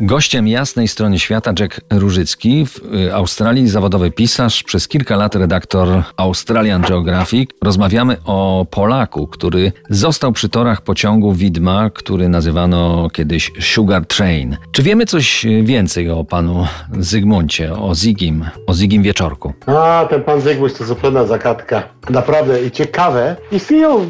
Gościem jasnej strony świata Jack Różycki, w y, Australii zawodowy pisarz, przez kilka lat redaktor Australian Geographic. Rozmawiamy o Polaku, który został przy torach pociągu widma, który nazywano kiedyś Sugar Train. Czy wiemy coś więcej o panu Zygmuncie, o Zigim, o Zigim Wieczorku? A, ten pan Zygmunt to zupełna zagadka. Naprawdę i ciekawe. Istnieją,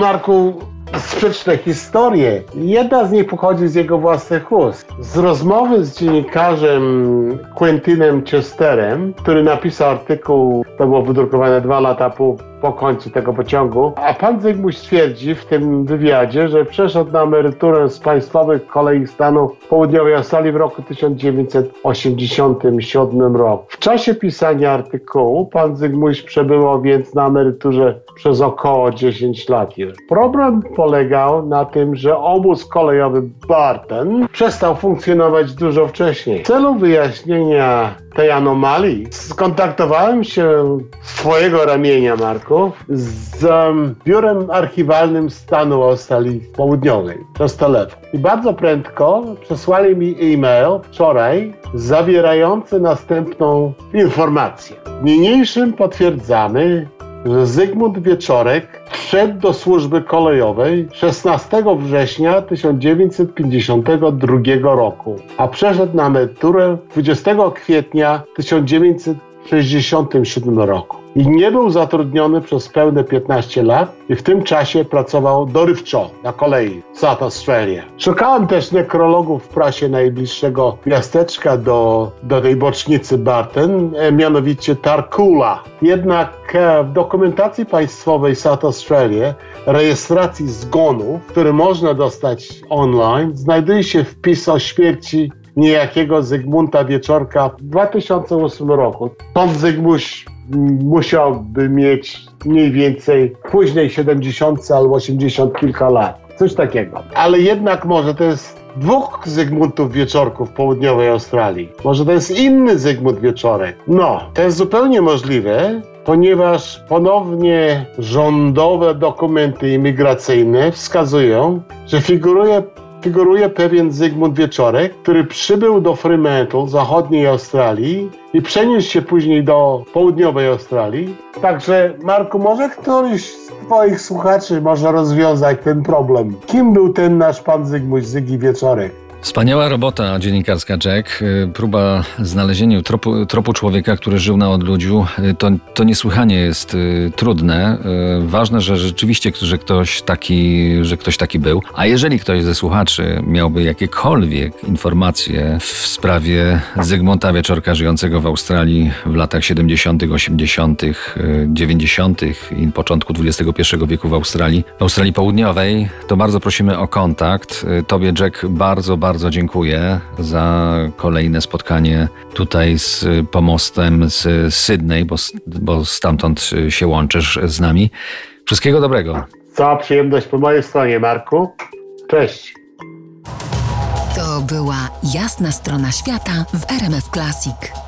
Marku, sprzeczne historie. Jedna z nich pochodzi z jego własnych ust. Z rozmowy z dziennikarzem Quentinem Chesterem, który napisał artykuł, to było wydrukowane dwa lata po po końcu tego pociągu. A pan Zygmunt stwierdzi w tym wywiadzie, że przeszedł na emeryturę z państwowych kolei stanu południowej Australii w roku 1987 roku. W czasie pisania artykułu pan Zygmunt przebywał więc na emeryturze przez około 10 lat. Problem polegał na tym, że obóz kolejowy Barton przestał funkcjonować dużo wcześniej. W celu wyjaśnienia tej anomalii skontaktowałem się swojego ramienia, Marku, z um, biurem archiwalnym stanu Australii Południowej przez telefon. I bardzo prędko przesłali mi e-mail wczoraj zawierający następną informację. Niniejszym potwierdzamy, że Zygmunt Wieczorek wszedł do służby kolejowej 16 września 1952 roku, a przeszedł na emeryturę 20 kwietnia 1967 roku i nie był zatrudniony przez pełne 15 lat i w tym czasie pracował dorywczo na kolei South Australia. Szukałem też nekrologów w prasie najbliższego miasteczka do, do tej bocznicy Barton, e, mianowicie Tarkula. Jednak e, w dokumentacji państwowej South Australia rejestracji zgonów, który można dostać online, znajduje się wpis o śmierci niejakiego Zygmunta Wieczorka w 2008 roku. Pan Zygmuś musiałby mieć mniej więcej później 70 albo 80 kilka lat. Coś takiego. Ale jednak może to jest dwóch Zygmuntów Wieczorków w południowej Australii. Może to jest inny Zygmunt Wieczorek. No, to jest zupełnie możliwe, ponieważ ponownie rządowe dokumenty imigracyjne wskazują, że figuruje figuruje pewien Zygmunt Wieczorek, który przybył do Fremantle, zachodniej Australii i przeniósł się później do południowej Australii. Także Marku, może któryś z Twoich słuchaczy może rozwiązać ten problem. Kim był ten nasz pan Zygmunt Zygi Wieczorek? Wspaniała robota dziennikarska Jack. Y, próba znalezienia tropu, tropu człowieka, który żył na odludziu, y, to, to niesłychanie jest y, trudne. Ważne, że rzeczywiście że ktoś, taki, że ktoś taki był. A jeżeli ktoś ze słuchaczy miałby jakiekolwiek informacje w sprawie Zygmunta Wieczorka żyjącego w Australii w latach 70., 80., 90. i początku XXI wieku w Australii, w Australii Południowej, to bardzo prosimy o kontakt. Tobie Jack bardzo, bardzo bardzo dziękuję za kolejne spotkanie tutaj z pomostem z Sydney, bo, bo stamtąd się łączysz z nami. Wszystkiego dobrego. Cała przyjemność po mojej stronie, Marku. Cześć. To była jasna strona świata w RMF Classic.